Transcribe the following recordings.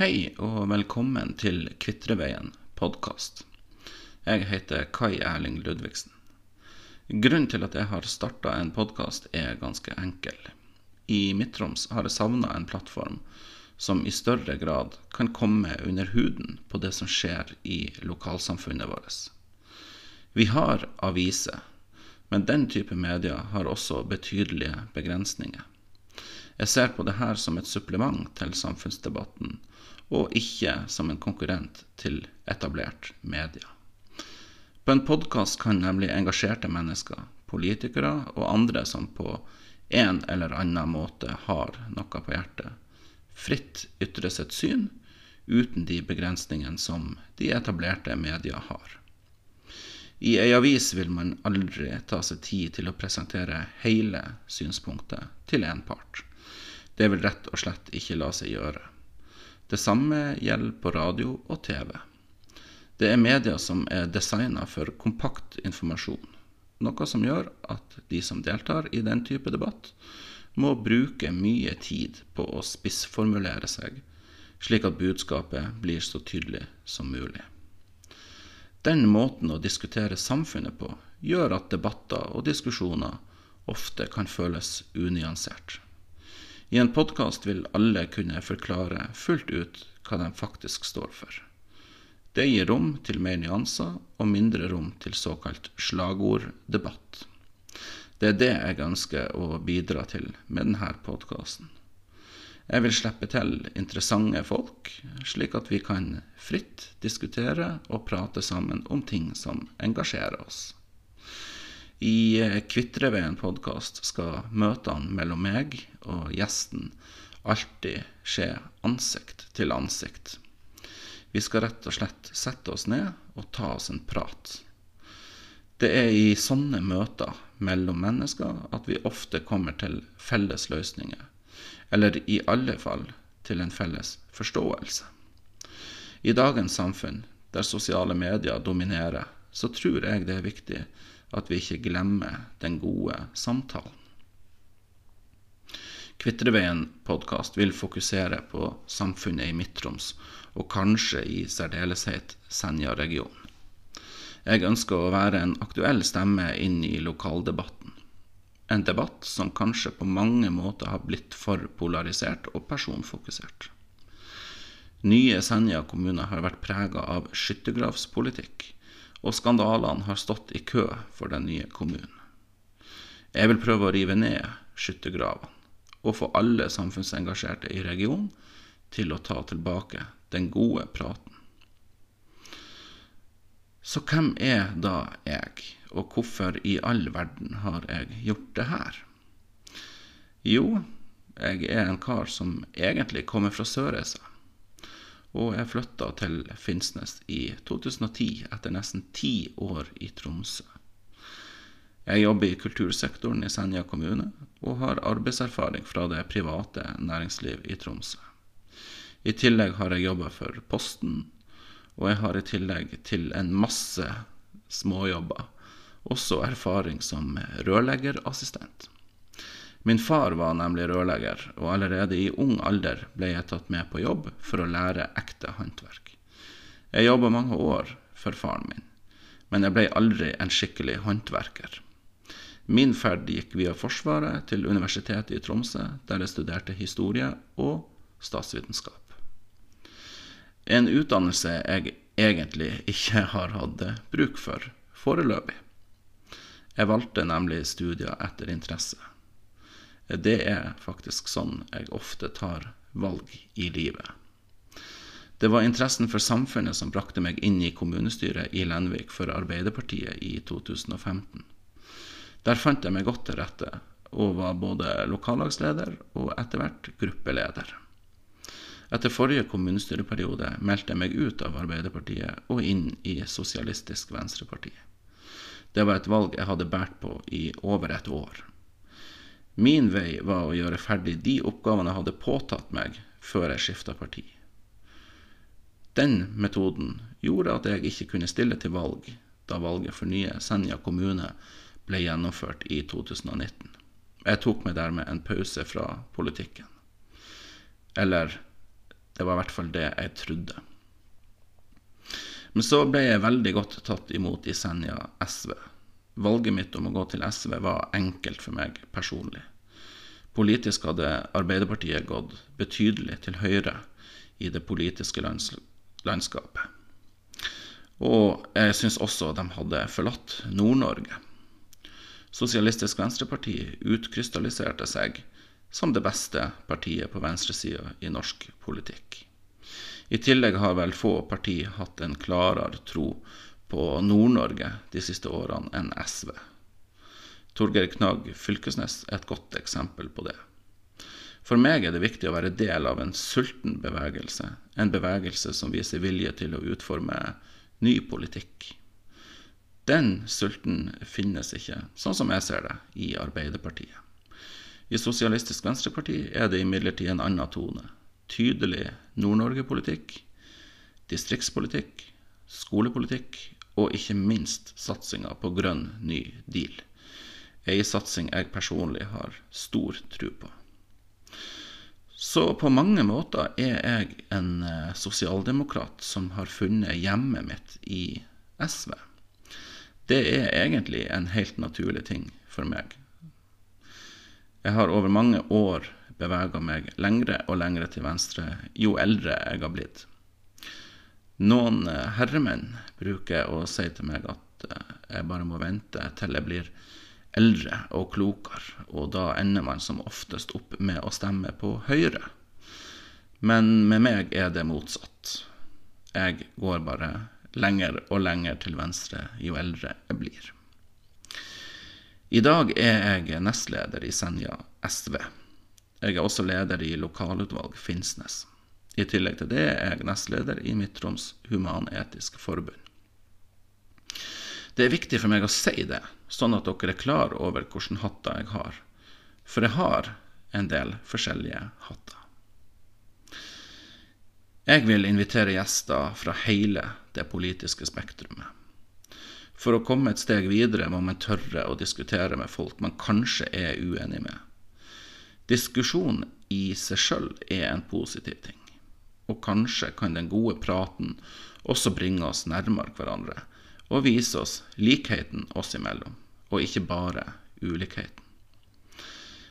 Hei og velkommen til Kvitreveien podkast. Jeg heter Kai Erling Ludvigsen. Grunnen til at jeg har starta en podkast er ganske enkel. I Midt-Troms har jeg savna en plattform som i større grad kan komme under huden på det som skjer i lokalsamfunnet vårt. Vi har aviser, men den type medier har også betydelige begrensninger. Jeg ser på det her som et supplement til samfunnsdebatten, og ikke som en konkurrent til etablert media. På en podkast kan nemlig engasjerte mennesker, politikere og andre som på en eller annen måte har noe på hjertet, fritt ytre sitt syn uten de begrensningene som de etablerte media har. I ei avis vil man aldri ta seg tid til å presentere hele synspunktet til én part. Det vil rett og slett ikke la seg gjøre. Det samme gjelder på radio og TV. Det er medier som er designa for kompakt informasjon, noe som gjør at de som deltar i den type debatt, må bruke mye tid på å spissformulere seg, slik at budskapet blir så tydelig som mulig. Den måten å diskutere samfunnet på gjør at debatter og diskusjoner ofte kan føles unyansert. I en podkast vil alle kunne forklare fullt ut hva de faktisk står for. Det gir rom til mer nyanser og mindre rom til såkalt slagorddebatt. Det er det jeg ønsker å bidra til med denne podkasten. Jeg vil slippe til interessante folk, slik at vi kan fritt diskutere og prate sammen om ting som engasjerer oss. I eh, Kvitreveien podkast skal møtene mellom meg og gjesten alltid skje ansikt til ansikt. Vi skal rett og slett sette oss ned og ta oss en prat. Det er i sånne møter mellom mennesker at vi ofte kommer til felles løsninger, eller i alle fall til en felles forståelse. I dagens samfunn, der sosiale medier dominerer, så tror jeg det er viktig at vi ikke glemmer den gode samtalen. Kvitreveien podkast vil fokusere på samfunnet i Midt-Troms, og kanskje i særdeleshet Senja-regionen. Jeg ønsker å være en aktuell stemme inn i lokaldebatten. En debatt som kanskje på mange måter har blitt for polarisert og personfokusert. Nye Senja kommune har vært prega av skyttergravspolitikk og skandalene har stått i kø for den nye kommunen. Jeg vil prøve å rive ned skyttergravene og få alle samfunnsengasjerte i regionen til å ta tilbake den gode praten. Så hvem er da jeg, og hvorfor i all verden har jeg gjort det her? Jo, jeg er en kar som egentlig kommer fra Sørreisa og jeg flytta til Finnsnes i 2010, etter nesten ti år i Tromsø. Jeg jobber i kultursektoren i Senja kommune, og har arbeidserfaring fra det private næringsliv i Tromsø. I tillegg har jeg jobba for Posten, og jeg har i tillegg til en masse småjobber også erfaring som rørleggerassistent. Min far var nemlig rørlegger, og allerede i ung alder ble jeg tatt med på jobb for å lære ekte håndverk. Jeg jobba mange år for faren min, men jeg ble aldri en skikkelig håndverker. Min ferd gikk via Forsvaret til Universitetet i Tromsø, der jeg studerte historie og statsvitenskap. En utdannelse jeg egentlig ikke har hatt bruk for foreløpig. Jeg valgte nemlig studier etter interesse. Det er faktisk sånn jeg ofte tar valg i livet. Det var interessen for samfunnet som brakte meg inn i kommunestyret i Lenvik for Arbeiderpartiet i 2015. Der fant jeg meg godt til rette, og var både lokallagsleder og etter hvert gruppeleder. Etter forrige kommunestyreperiode meldte jeg meg ut av Arbeiderpartiet og inn i Sosialistisk Venstreparti. Det var et valg jeg hadde båret på i over et år. Min vei var å gjøre ferdig de oppgavene jeg hadde påtatt meg før jeg skifta parti. Den metoden gjorde at jeg ikke kunne stille til valg da valget for nye Senja kommune ble gjennomført i 2019. Jeg tok meg dermed en pause fra politikken. Eller Det var i hvert fall det jeg trodde. Men så ble jeg veldig godt tatt imot i Senja SV. Valget mitt om å gå til SV var enkelt for meg personlig. Politisk hadde Arbeiderpartiet gått betydelig til høyre i det politiske lands landskapet. Og jeg syns også de hadde forlatt Nord-Norge. Sosialistisk Venstreparti utkrystalliserte seg som det beste partiet på venstresida i norsk politikk. I tillegg har vel få partier hatt en klarere tro på Nord-Norge de siste årene enn SV. Torgeir Knag Fylkesnes er et godt eksempel på det. For meg er det viktig å være del av en sulten bevegelse, en bevegelse som viser vilje til å utforme ny politikk. Den sulten finnes ikke, sånn som jeg ser det, i Arbeiderpartiet. I Sosialistisk Venstreparti er det imidlertid en annen tone tydelig Nord-Norge-politikk, distriktspolitikk, skolepolitikk og ikke minst satsinga på grønn ny deal. Ei satsing jeg personlig har stor tro på. Så på mange måter er jeg en eh, sosialdemokrat som har funnet hjemmet mitt i SV. Det er egentlig en helt naturlig ting for meg. Jeg har over mange år bevega meg lengre og lengre til venstre jo eldre jeg har blitt. Noen eh, herremenn bruker å si til meg at eh, jeg bare må vente til jeg blir eldre og klokere, og da ender man som oftest opp med å stemme på Høyre. Men med meg er det motsatt. Jeg går bare lenger og lenger til venstre jo eldre jeg blir. I dag er jeg nestleder i Senja SV. Jeg er også leder i lokalutvalg Finnsnes. I tillegg til det er jeg nestleder i Midt-Troms Human-Etisk forbund. Det er viktig for meg å si det, sånn at dere er klar over hvilke hatter jeg har. For jeg har en del forskjellige hatter. Jeg vil invitere gjester fra hele det politiske spektrumet. For å komme et steg videre må man tørre å diskutere med folk man kanskje er uenig med. Diskusjon i seg sjøl er en positiv ting, og kanskje kan den gode praten også bringe oss nærmere hverandre og vise oss likheten oss imellom, og ikke bare ulikheten.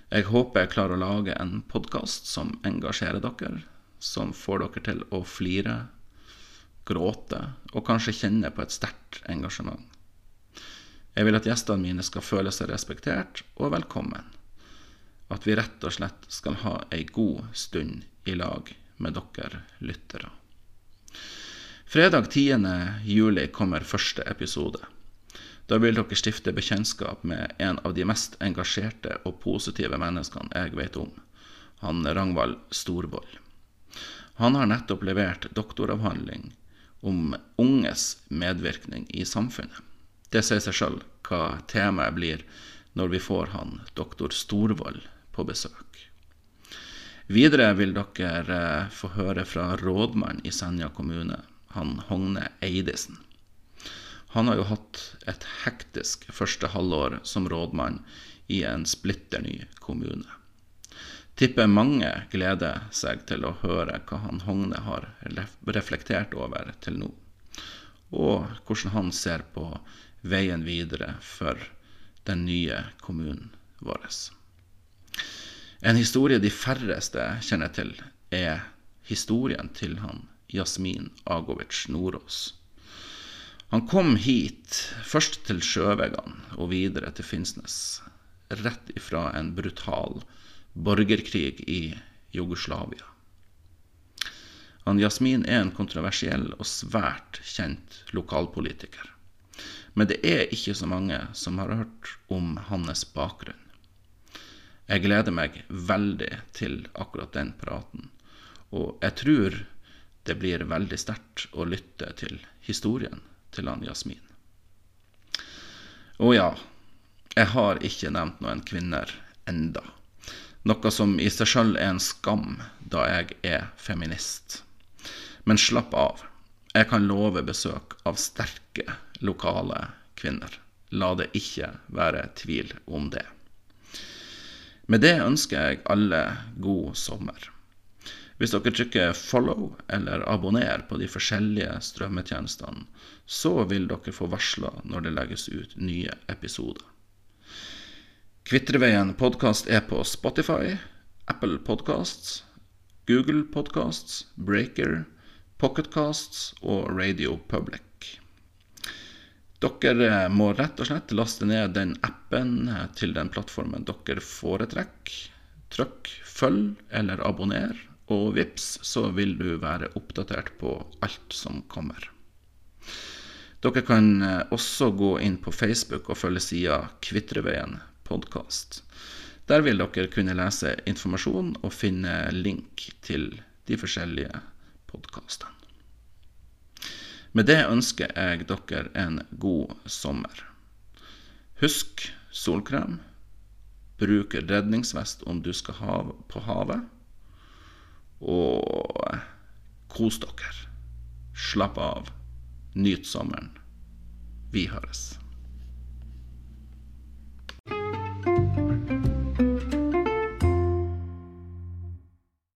Jeg håper jeg klarer å lage en podkast som engasjerer dere, som får dere til å flire, gråte og kanskje kjenne på et sterkt engasjement. Jeg vil at gjestene mine skal føle seg respektert og velkommen at vi rett og slett skal ha ei god stund i lag med dere lyttere. Fredag 10. juli kommer første episode. Da vil dere stifte bekjentskap med en av de mest engasjerte og positive menneskene jeg vet om, han Rangvald Storvold. Han har nettopp levert doktoravhandling om unges medvirkning i samfunnet. Det sier seg sjøl hva temaet blir når vi får han doktor Storvold på besøk. Videre vil dere eh, få høre fra rådmannen i Senja kommune, han Hogne Eidesen. Han har jo hatt et hektisk første halvår som rådmann i en splitter ny kommune. Tipper mange gleder seg til å høre hva han Hogne har reflektert over til nå, og hvordan han ser på veien videre for den nye kommunen vår. En historie de færreste kjenner til, er historien til han Jasmin Agovic Nordås. Han kom hit, først til Sjøvegan og videre til Finnsnes, rett ifra en brutal borgerkrig i Jugoslavia. Han Jasmin er en kontroversiell og svært kjent lokalpolitiker. Men det er ikke så mange som har hørt om hans bakgrunn. Jeg gleder meg veldig til akkurat den praten. Og jeg tror det blir veldig sterkt å lytte til historien til han Jasmin. Og ja, jeg har ikke nevnt noen kvinner enda. Noe som i seg sjøl er en skam, da jeg er feminist. Men slapp av. Jeg kan love besøk av sterke lokale kvinner. La det ikke være tvil om det. Med det ønsker jeg alle god sommer. Hvis dere trykker 'follow' eller 'abonner' på de forskjellige strømmetjenestene, så vil dere få varsler når det legges ut nye episoder. Kvitreveien podkast er på Spotify, Apple Podcasts, Google Podcasts, Breaker, Pocketcasts og Radio Public. Dere må rett og slett laste ned den appen til den plattformen dere foretrekker. Trykk 'følg' eller 'abonner', og vips, så vil du være oppdatert på alt som kommer. Dere kan også gå inn på Facebook og følge sida Kvitreveien podkast. Der vil dere kunne lese informasjon og finne link til de forskjellige podkastene. Med det ønsker jeg dere en god sommer. Husk solkrem. Bruk redningsvest om du skal ha på havet. Og kos dere. Slapp av. Nyt sommeren. Vi høres.